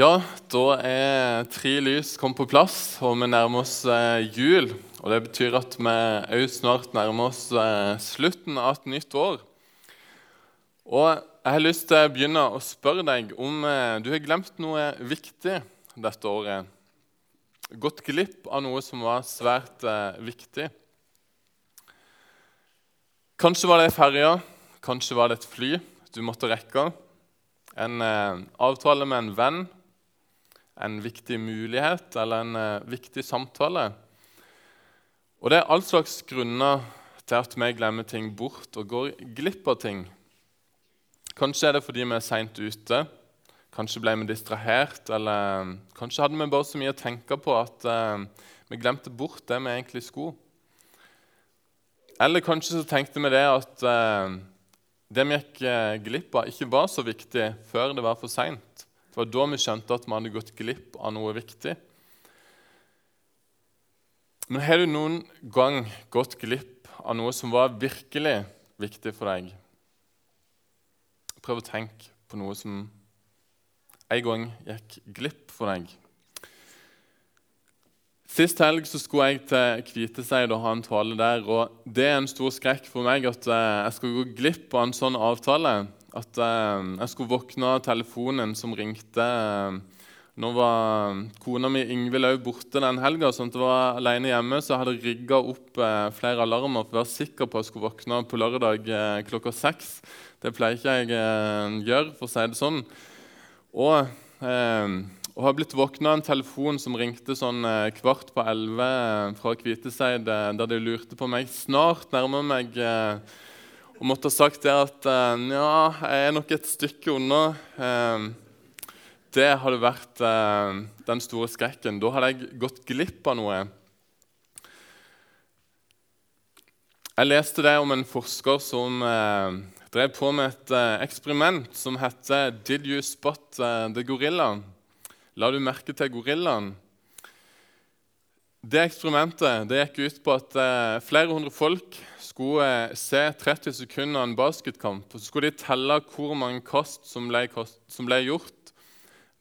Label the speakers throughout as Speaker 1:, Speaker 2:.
Speaker 1: Ja, da er tre lys kommet på plass, og vi nærmer oss eh, jul. Og Det betyr at vi òg snart nærmer oss eh, slutten av et nytt år. Og Jeg har lyst til å begynne å spørre deg om eh, du har glemt noe viktig dette året. Gått glipp av noe som var svært viktig. Kanskje var det ferja, kanskje var det et fly du måtte rekke. En avtale med en venn en viktig mulighet eller en uh, viktig samtale. Og det er all slags grunner til at vi glemmer ting bort og går glipp av ting. Kanskje er det fordi vi er seint ute, kanskje ble vi distrahert, eller kanskje hadde vi bare så mye å tenke på at uh, vi glemte bort det vi egentlig skulle. Eller kanskje så tenkte vi det at uh, det vi gikk glipp av, ikke var så viktig før det var for seint. Det var da vi skjønte at vi hadde gått glipp av noe viktig. Men har du noen gang gått glipp av noe som var virkelig viktig for deg? Prøv å tenke på noe som en gang gikk glipp for deg. Sist helg så skulle jeg til Kviteseid og ha en tale der. og Det er en stor skrekk for meg at eh, jeg skal gå glipp av en sånn avtale at eh, jeg skulle våkne av telefonen som ringte. Nå var kona mi Ingvild òg borte den helga, sånn at jeg var alene hjemme. Så jeg hadde rigga opp eh, flere alarmer for å være sikker på at jeg skulle våkne på lørdag eh, klokka seks. Det pleier ikke jeg eh, gjøre, for å si det sånn. Og, eh, og har blitt våkna av en telefon som ringte sånn eh, kvart på elleve eh, fra Kviteseid, der de lurte på meg. Snart nærmer meg eh, og måtte ha sagt det at uh, ja, jeg er nok et stykke unna. Uh, det hadde vært uh, den store skrekken. Da hadde jeg gått glipp av noe. Jeg leste det om en forsker som drev på med et eksperiment som heter 'Did you spot the gorilla?' La du merke til gorillaen? Det eksperimentet det gikk ut på at flere hundre folk skulle se 30 sekunder av en basketkamp. og Så skulle de telle hvor mange kast som ble, som ble gjort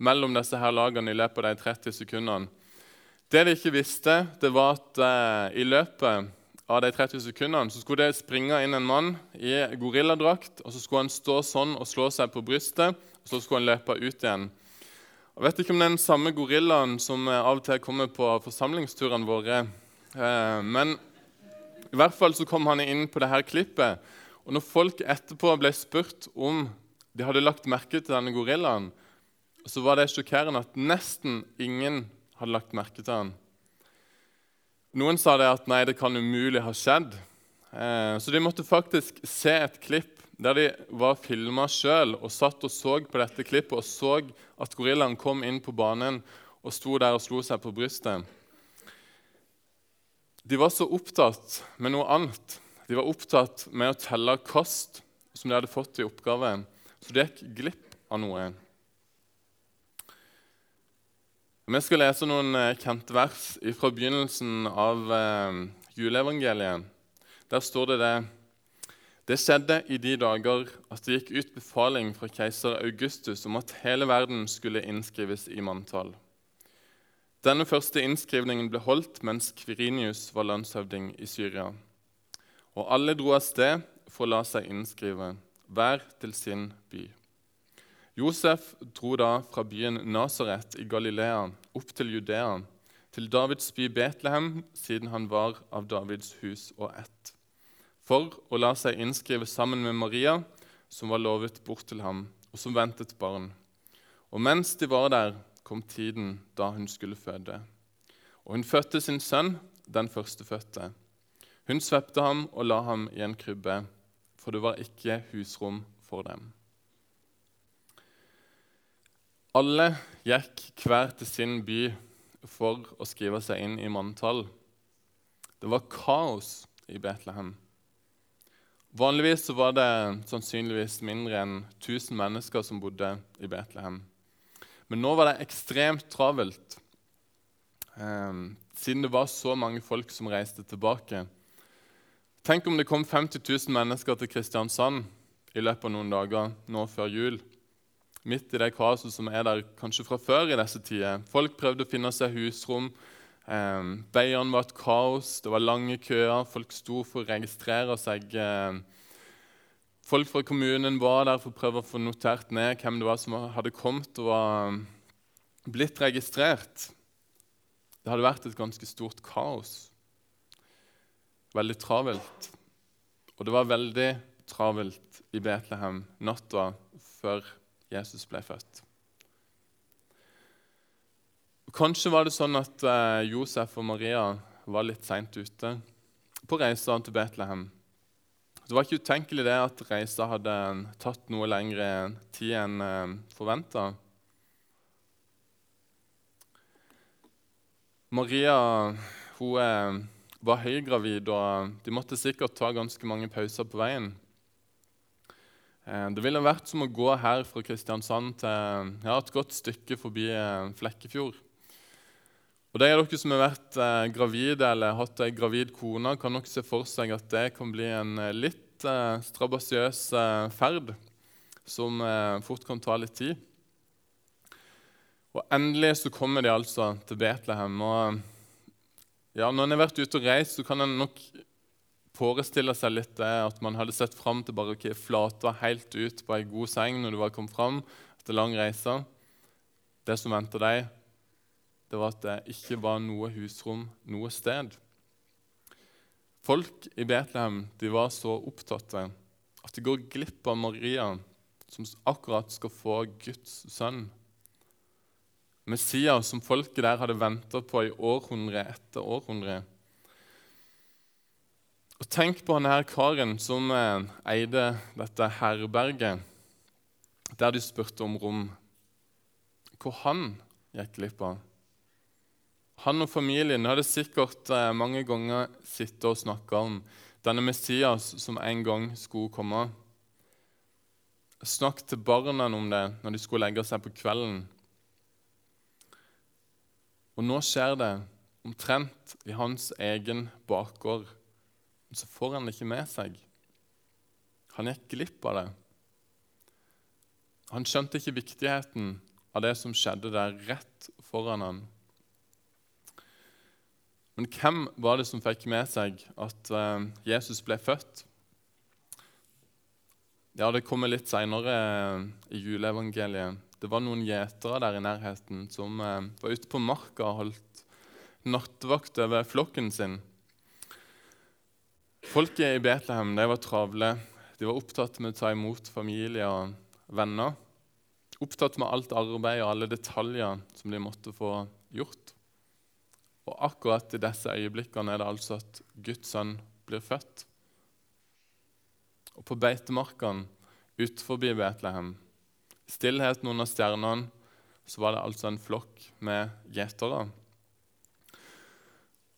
Speaker 1: mellom disse her lagene i løpet av de 30 sekundene. Det de ikke visste, det var at eh, i løpet av de 30 sekundene så skulle det springe inn en mann i gorilladrakt. og Så skulle han stå sånn og slå seg på brystet, og så skulle han løpe ut igjen. Jeg vet ikke om det er den samme gorillaen som eh, av og til kommer på forsamlingsturene våre. Eh, men i hvert fall så kom han inn på dette klippet. Og når folk etterpå ble spurt om de hadde lagt merke til denne gorillaen, så var det sjokkerende at nesten ingen hadde lagt merke til han. Noen sa det at nei, det kan umulig ha skjedd. Eh, så de måtte faktisk se et klipp der de var filma sjøl og satt og så på dette klippet og så at gorillaen kom inn på banen og sto der og slo seg på brystet. De var så opptatt med noe annet. De var opptatt med å telle kost som de hadde fått i oppgave, så de gikk glipp av noe. Vi skal lese noen eh, kjente vers fra begynnelsen av eh, juleevangeliet. Der står det det Det skjedde i de dager at det gikk ut befaling fra keiser Augustus om at hele verden skulle innskrives i manntall. Denne første innskrivningen ble holdt mens Kvirinius var landshøvding i Syria. Og alle dro av sted for å la seg innskrive, hver til sin by. Josef dro da fra byen Nasaret i Galilea opp til Judea, til Davids by Betlehem, siden han var av Davids hus og ett, for å la seg innskrive sammen med Maria, som var lovet bort til ham, og som ventet barn. Og mens de var der, kom tiden da hun skulle føde. Og hun fødte sin sønn, den førstefødte. Hun svepte ham og la ham i en krybbe, for det var ikke husrom for dem. Alle gikk hver til sin by for å skrive seg inn i manntall. Det var kaos i Betlehem. Vanligvis var det sannsynligvis mindre enn 1000 mennesker som bodde i Betlehem. Men nå var det ekstremt travelt, Um, siden det var så mange folk som reiste tilbake. Tenk om det kom 50 000 mennesker til Kristiansand i løpet av noen dager nå før jul. midt i det kaoset som er der kanskje fra før i disse tider. Folk prøvde å finne seg husrom. Beierne var et kaos, det var lange køer. Folk sto for å registrere seg. Eh, folk fra kommunen var der for å prøve å få notert ned hvem det var som hadde kommet og var blitt registrert. Det hadde vært et ganske stort kaos. Veldig travelt. Og det var veldig travelt i Betlehem natta før Jesus ble født. Kanskje var det sånn at eh, Josef og Maria var litt seint ute på reisa til Betlehem. Det var ikke utenkelig det at reisa hadde tatt noe lengre tid enn eh, forventa. Maria hun eh, var høygravid, og de måtte sikkert ta ganske mange pauser på veien. Eh, det ville vært som å gå her fra Kristiansand til ja, et godt stykke forbi eh, Flekkefjord. Og De av dere som har vært eh, gravide eller hatt ei gravid kone, kan nok se for seg at det kan bli en eh, litt eh, strabasiøs eh, ferd som fort kan ta litt tid. Og Endelig så kommer de altså til Betlehem. og ja, Når en har vært ute og reist, så kan en nok forestille seg litt det at man hadde sett fram til bare okay, flata helt ut på ei god seng når du var kommet fram etter lang reise. Det som venter deg, det var at det ikke var noe husrom noe sted. Folk i Betlehem de var så opptatt av at de går glipp av Maria, som akkurat skal få Guds sønn. Messias som folket der hadde venta på i århundre etter århundre. Og Tenk på denne karen som eh, eide dette herberget, der de spurte om rom. Hvor han gikk glipp av. Han og familien hadde sikkert eh, mange ganger sittet og snakka om denne Messias som en gang skulle komme. Snakket til barna om det når de skulle legge seg på kvelden. Og nå skjer det omtrent i hans egen bakgård så får han det ikke med seg. Han gikk glipp av det. Han skjønte ikke viktigheten av det som skjedde der rett foran han. Men hvem var det som fikk med seg at uh, Jesus ble født? Ja, Det kommer litt seinere uh, i juleevangeliet. Det var noen gjetere der i nærheten som uh, var ute på marka og holdt nattevakt over flokken sin. Folket i Betlehem de var travle. De var opptatt med å ta imot familie og venner. Opptatt med alt arbeid og alle detaljer som de måtte få gjort. Og akkurat i disse øyeblikkene er det altså at Guds sønn blir født. Og på beitemarkene utenfor Betlehem, stillheten under stjernene, så var det altså en flokk med gjetere.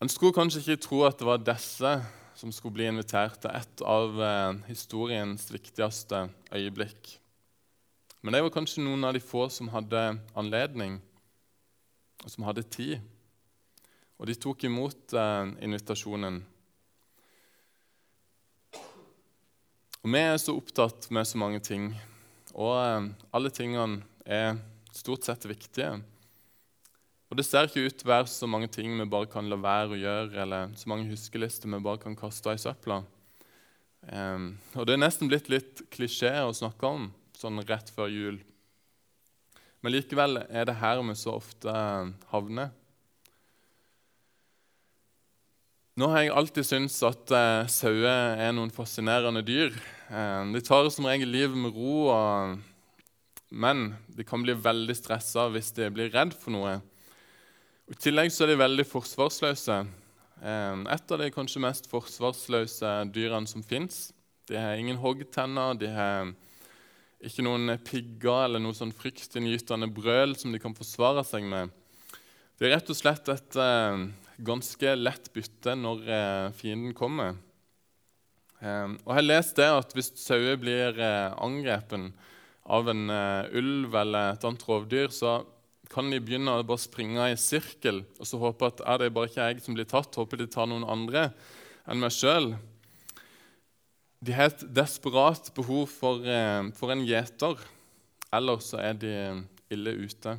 Speaker 1: En skulle kanskje ikke tro at det var disse som skulle bli invitert til et av eh, historiens viktigste øyeblikk. Men det var kanskje noen av de få som hadde anledning, og som hadde tid. Og de tok imot eh, invitasjonen. Og Vi er så opptatt med så mange ting, og eh, alle tingene er stort sett viktige. Og det ser ikke ut til å være så mange ting vi bare kan la være å gjøre, eller så mange huskelister vi bare kan kaste i søpla. Eh, og det er nesten blitt litt klisjé å snakke om sånn rett før jul. Men likevel er det her vi så ofte havner. Nå har jeg alltid syntes at eh, sauer er noen fascinerende dyr. Eh, de tar som regel livet med ro, og, men de kan bli veldig stressa hvis de blir redd for noe. I tillegg så er de veldig forsvarsløse. Et av de kanskje mest forsvarsløse dyrene som fins. De har ingen hoggtenner, de har ikke noen pigger eller noe sånn fryktinngytende brøl som de kan forsvare seg med. Det er rett og slett et eh, ganske lett bytte når eh, fienden kommer. Eh, og Jeg har lest det at hvis sauer blir angrepen av en eh, ulv eller et annet rovdyr, så kan de begynne å bare springe i sirkel og så håpe at er det bare ikke jeg som blir tatt, håper de tar noen andre enn meg sjøl. De har et desperat behov for, eh, for en gjeter. eller så er de ille ute.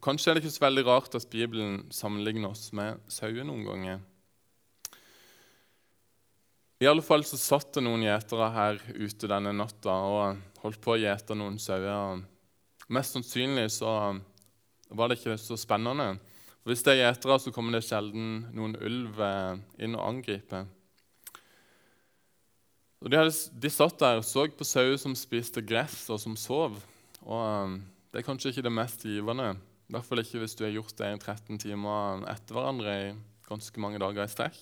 Speaker 1: Og Kanskje er det ikke så veldig rart at Bibelen sammenligner oss med sauer noen ganger. I alle fall så satt det noen gjetere her ute denne natta og holdt på å gjete noen sauer. Mest sannsynlig så var det ikke så spennende. For hvis det er gjetere, så kommer det sjelden noen ulv eh, inn og angriper. Og de, hadde, de, satt der og så på sauer som spiste gress, og som sov. Og um, Det er kanskje ikke det mest givende. I hvert fall ikke hvis du har gjort det i 13 timer etter hverandre i ganske mange dager i strekk.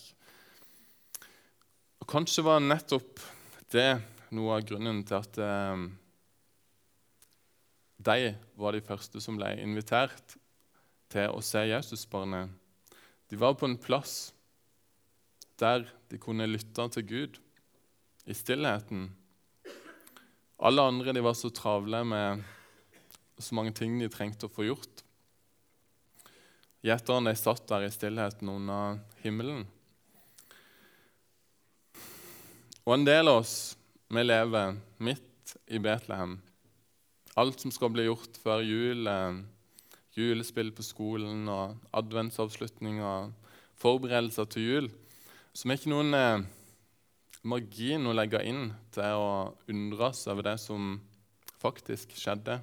Speaker 1: Og Kanskje var nettopp det noe av grunnen til at eh, de var de første som ble invitert til å se Jesusbarnet. De var på en plass der de kunne lytte til Gud i stillheten. Alle andre var så travle med så mange ting de trengte å få gjort. Gjeterne satt der i stillheten under himmelen. Og en del av oss vi lever midt i Betlehem. Alt som skal bli gjort før jul, eh, julespill på skolen og adventsavslutninger, forberedelser til jul, som er ikke noen eh, margin å legge inn til å undres over det som faktisk skjedde.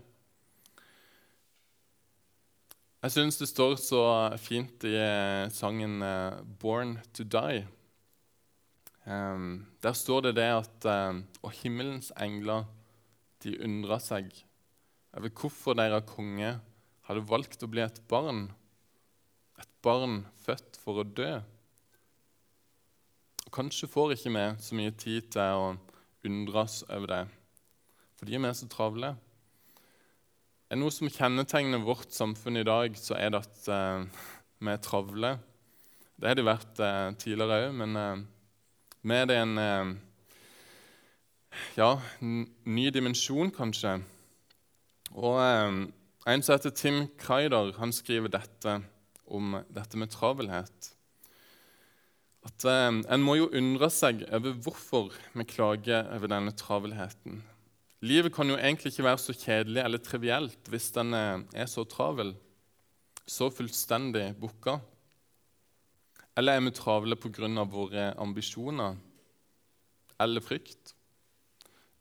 Speaker 1: Jeg syns det står så fint i eh, sangen eh, 'Born to Die'. der står det det at um, Og himmelens engler de undra seg over hvorfor deres konge hadde valgt å bli et barn, et barn født for å dø. Kanskje får ikke vi så mye tid til å undres over det, fordi vi er så travle. Er noe som kjennetegner vårt samfunn i dag, så er det at eh, vi er travle. Det har de vært eh, tidligere òg, men eh, med det en ja, ny dimensjon, kanskje. Og En som heter Tim Kreider, han skriver dette om dette med travelhet at eh, En må jo undre seg over hvorfor vi klager over denne travelheten. Livet kan jo egentlig ikke være så kjedelig eller trivielt hvis den eh, er så travel, så fullstendig booka. Eller er vi travle pga. våre ambisjoner eller frykt?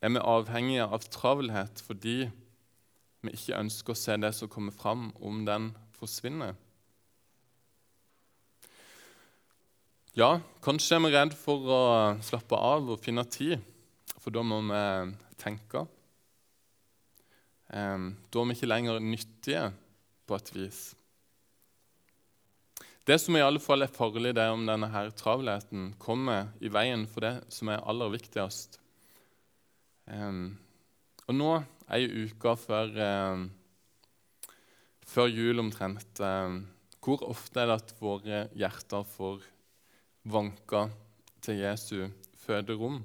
Speaker 1: Er vi avhengige av travelhet fordi vi ikke ønsker å se det som kommer fram, om den forsvinner? Ja, kanskje er vi redd for å slappe av og finne tid, for da må vi tenke. Da er vi ikke lenger nyttige på et vis. Det som i alle fall er farlig, det er om denne her travelheten kommer i veien for det som er aller viktigst. Og nå, ei uke før, før jul omtrent, hvor ofte er det at våre hjerter får vanka til Jesu føderom.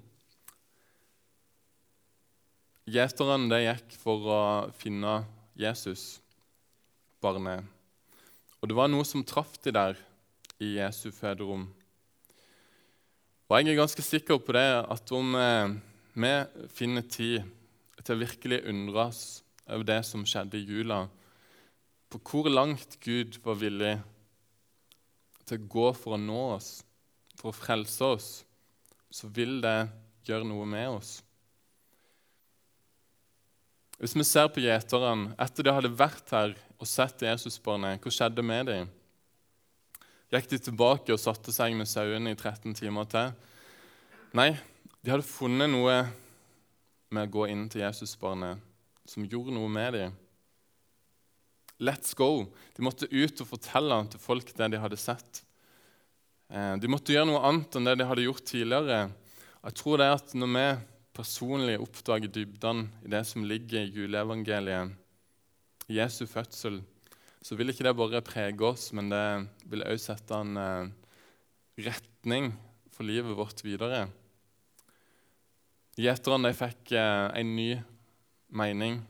Speaker 1: Gjeterne gikk for å finne Jesus, barnet. Og det var noe som traff de der i Jesu føderom. Og jeg er ganske sikker på det at om eh, vi finner tid til å virkelig undres over det som skjedde i jula, på hvor langt Gud var villig til å gå for å nå oss for å frelse oss, så vil det gjøre noe med oss. Hvis vi ser på gjeterne etter de hadde vært her og sett Jesusbarnet, hva skjedde med dem? Gikk de tilbake og satte seg med sauene i 13 timer til? Nei, de hadde funnet noe med å gå inn til Jesusbarnet som gjorde noe med dem. Let's go! De måtte ut og fortelle til folk det de hadde sett. Eh, de måtte gjøre noe annet enn det de hadde gjort tidligere. Jeg tror det er at Når vi personlig oppdager dybden i det som ligger i juleevangeliet, Jesu fødsel, så vil ikke det bare prege oss, men det vil også sette en eh, retning for livet vårt videre. Gjeterne fikk eh, en ny mening,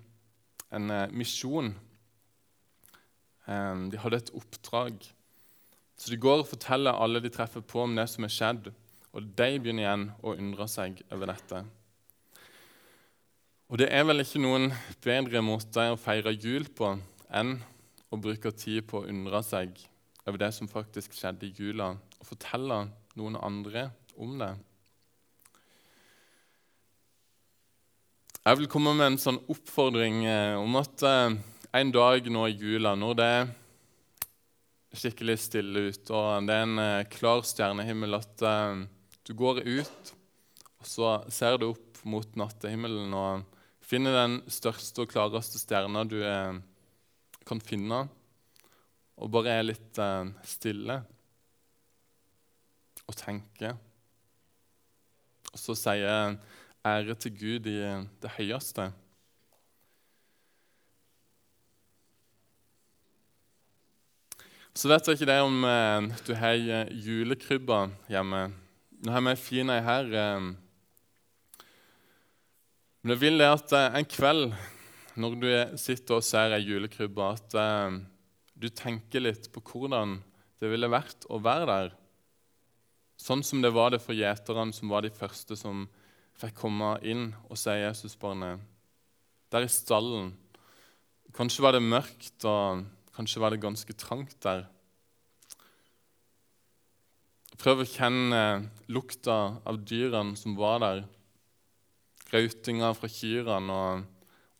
Speaker 1: en misjon. De hadde et oppdrag. Så de går og forteller alle de treffer på om det som er skjedd, og de begynner igjen å undre seg over dette. Og det er vel ikke noen bedre måte å feire jul på enn å bruke tid på å undre seg over det som faktisk skjedde i jula, og fortelle noen andre om det. Jeg vil komme med en sånn oppfordring eh, om at eh, en dag nå i jula, når det er skikkelig stille ute og det er en eh, klar stjernehimmel, at du går ut og så ser du opp mot nattehimmelen og finner den største og klareste stjerna du kan finne, og bare er litt stille og tenker. Og så sier ære til Gud i det høyeste. Så vet jeg ikke det om eh, du har julekrybba hjemme. Nå har vi ei fin ei her. Eh, men jeg vil det at eh, en kveld når du sitter og ser ei julekrybbe, at eh, du tenker litt på hvordan det ville vært å være der. Sånn som det var det for gjeterne, som var de første som fikk komme inn og se Jesusbarnet. Der i stallen. Kanskje var det mørkt, og kanskje var det ganske trangt der. Prøv å kjenne lukta av dyrene som var der. Rautinga fra kyrne, og,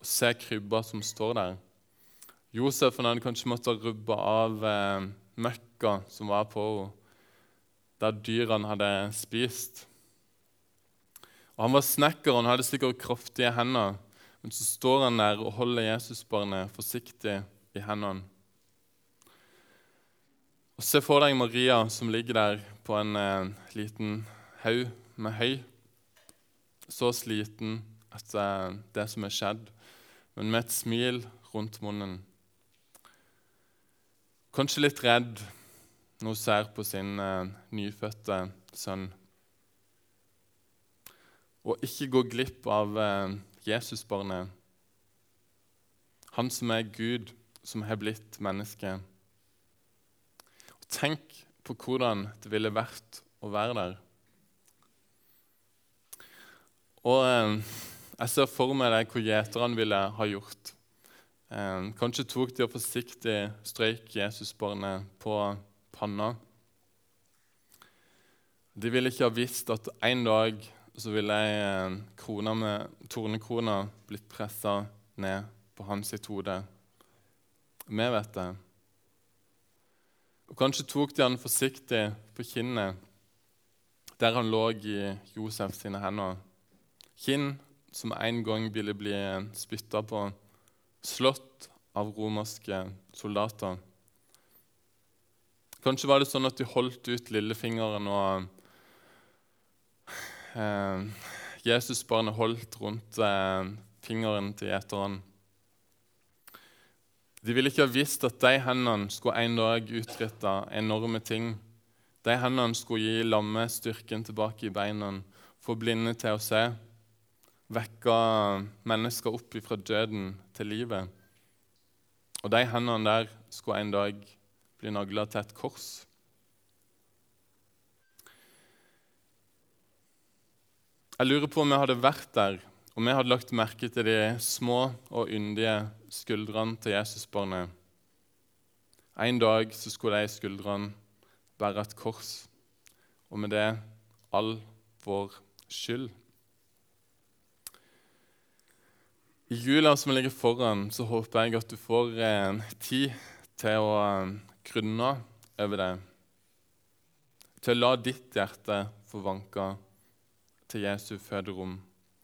Speaker 1: og, se krybba som står der. Josef hadde kanskje måttet rubbe av eh, møkka som var på henne der dyrene hadde spist. Og Han var snekker, han hadde sikkert kraftige hender. Men så står han der og holder Jesusbarnet forsiktig i hendene. Og Se for deg Maria som ligger der på en eh, liten haug med høy. Så sliten etter eh, det som er skjedd, men med et smil rundt munnen. Kanskje litt redd når hun ser på sin eh, nyfødte sønn. Og ikke gå glipp av eh, Jesusbarnet, han som er Gud, som har blitt menneske. Og tenk på hvordan det ville vært å være der. Og eh, jeg ser for meg det hvor gjeterne ville ha gjort. Eh, kanskje tok de og forsiktig strøyk Jesusbarnet på panna. De ville ikke ha visst at en dag så ville ei eh, krone med tornekrone blitt pressa ned på hans hode. Vi vet det. Og Kanskje tok de han forsiktig på kinnet der han lå i Josef sine hender. Kinn som en gang ville bli spytta på, slått av romerske soldater. Kanskje var det sånn at de holdt ut lillefingeren, og eh, Jesusbarnet holdt rundt eh, fingeren til gjeteren. De ville ikke ha visst at de hendene skulle en dag utrette enorme ting. De hendene skulle gi lamme styrken tilbake i beina, få blinde til å se, vekke mennesker opp fra døden til livet. Og de hendene der skulle en dag bli nagla til et kors. Jeg lurer på om vi hadde vært der, om vi hadde lagt merke til de små og yndige skuldrene til Jesusbarnet. En dag så skulle de skuldrene bære et kors, og med det all vår skyld. I jula som ligger foran, så håper jeg at du får eh, tid til å eh, grunne over det, til å la ditt hjerte få vanke til Jesu føderom.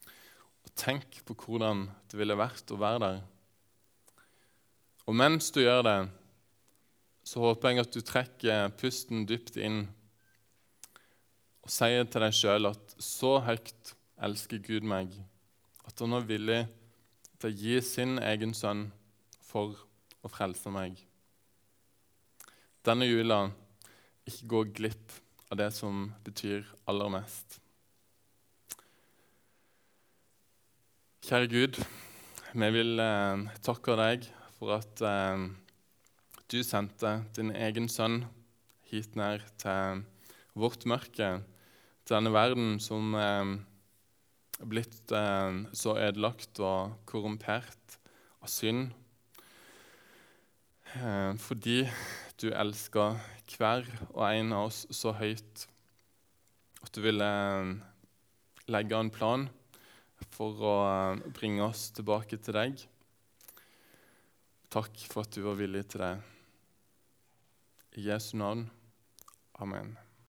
Speaker 1: Og tenk på hvordan det ville vært å være der. Og mens du gjør det, så håper jeg at du trekker pusten dypt inn og sier til deg sjøl at så høyt elsker Gud meg, at han er villig til å gi sin egen sønn for å frelse meg denne jula ikke gå glipp av det som betyr aller mest. Kjære Gud, vi vil eh, takke deg for at eh, du sendte din egen sønn hit ned til vårt mørke, til denne verden som eh, blitt eh, så ødelagt og korrumpert av synd. Eh, fordi du elsker hver og en av oss så høyt at du ville eh, legge en plan for å eh, bringe oss tilbake til deg. Takk for at du var villig til det. I Jesu navn. Amen.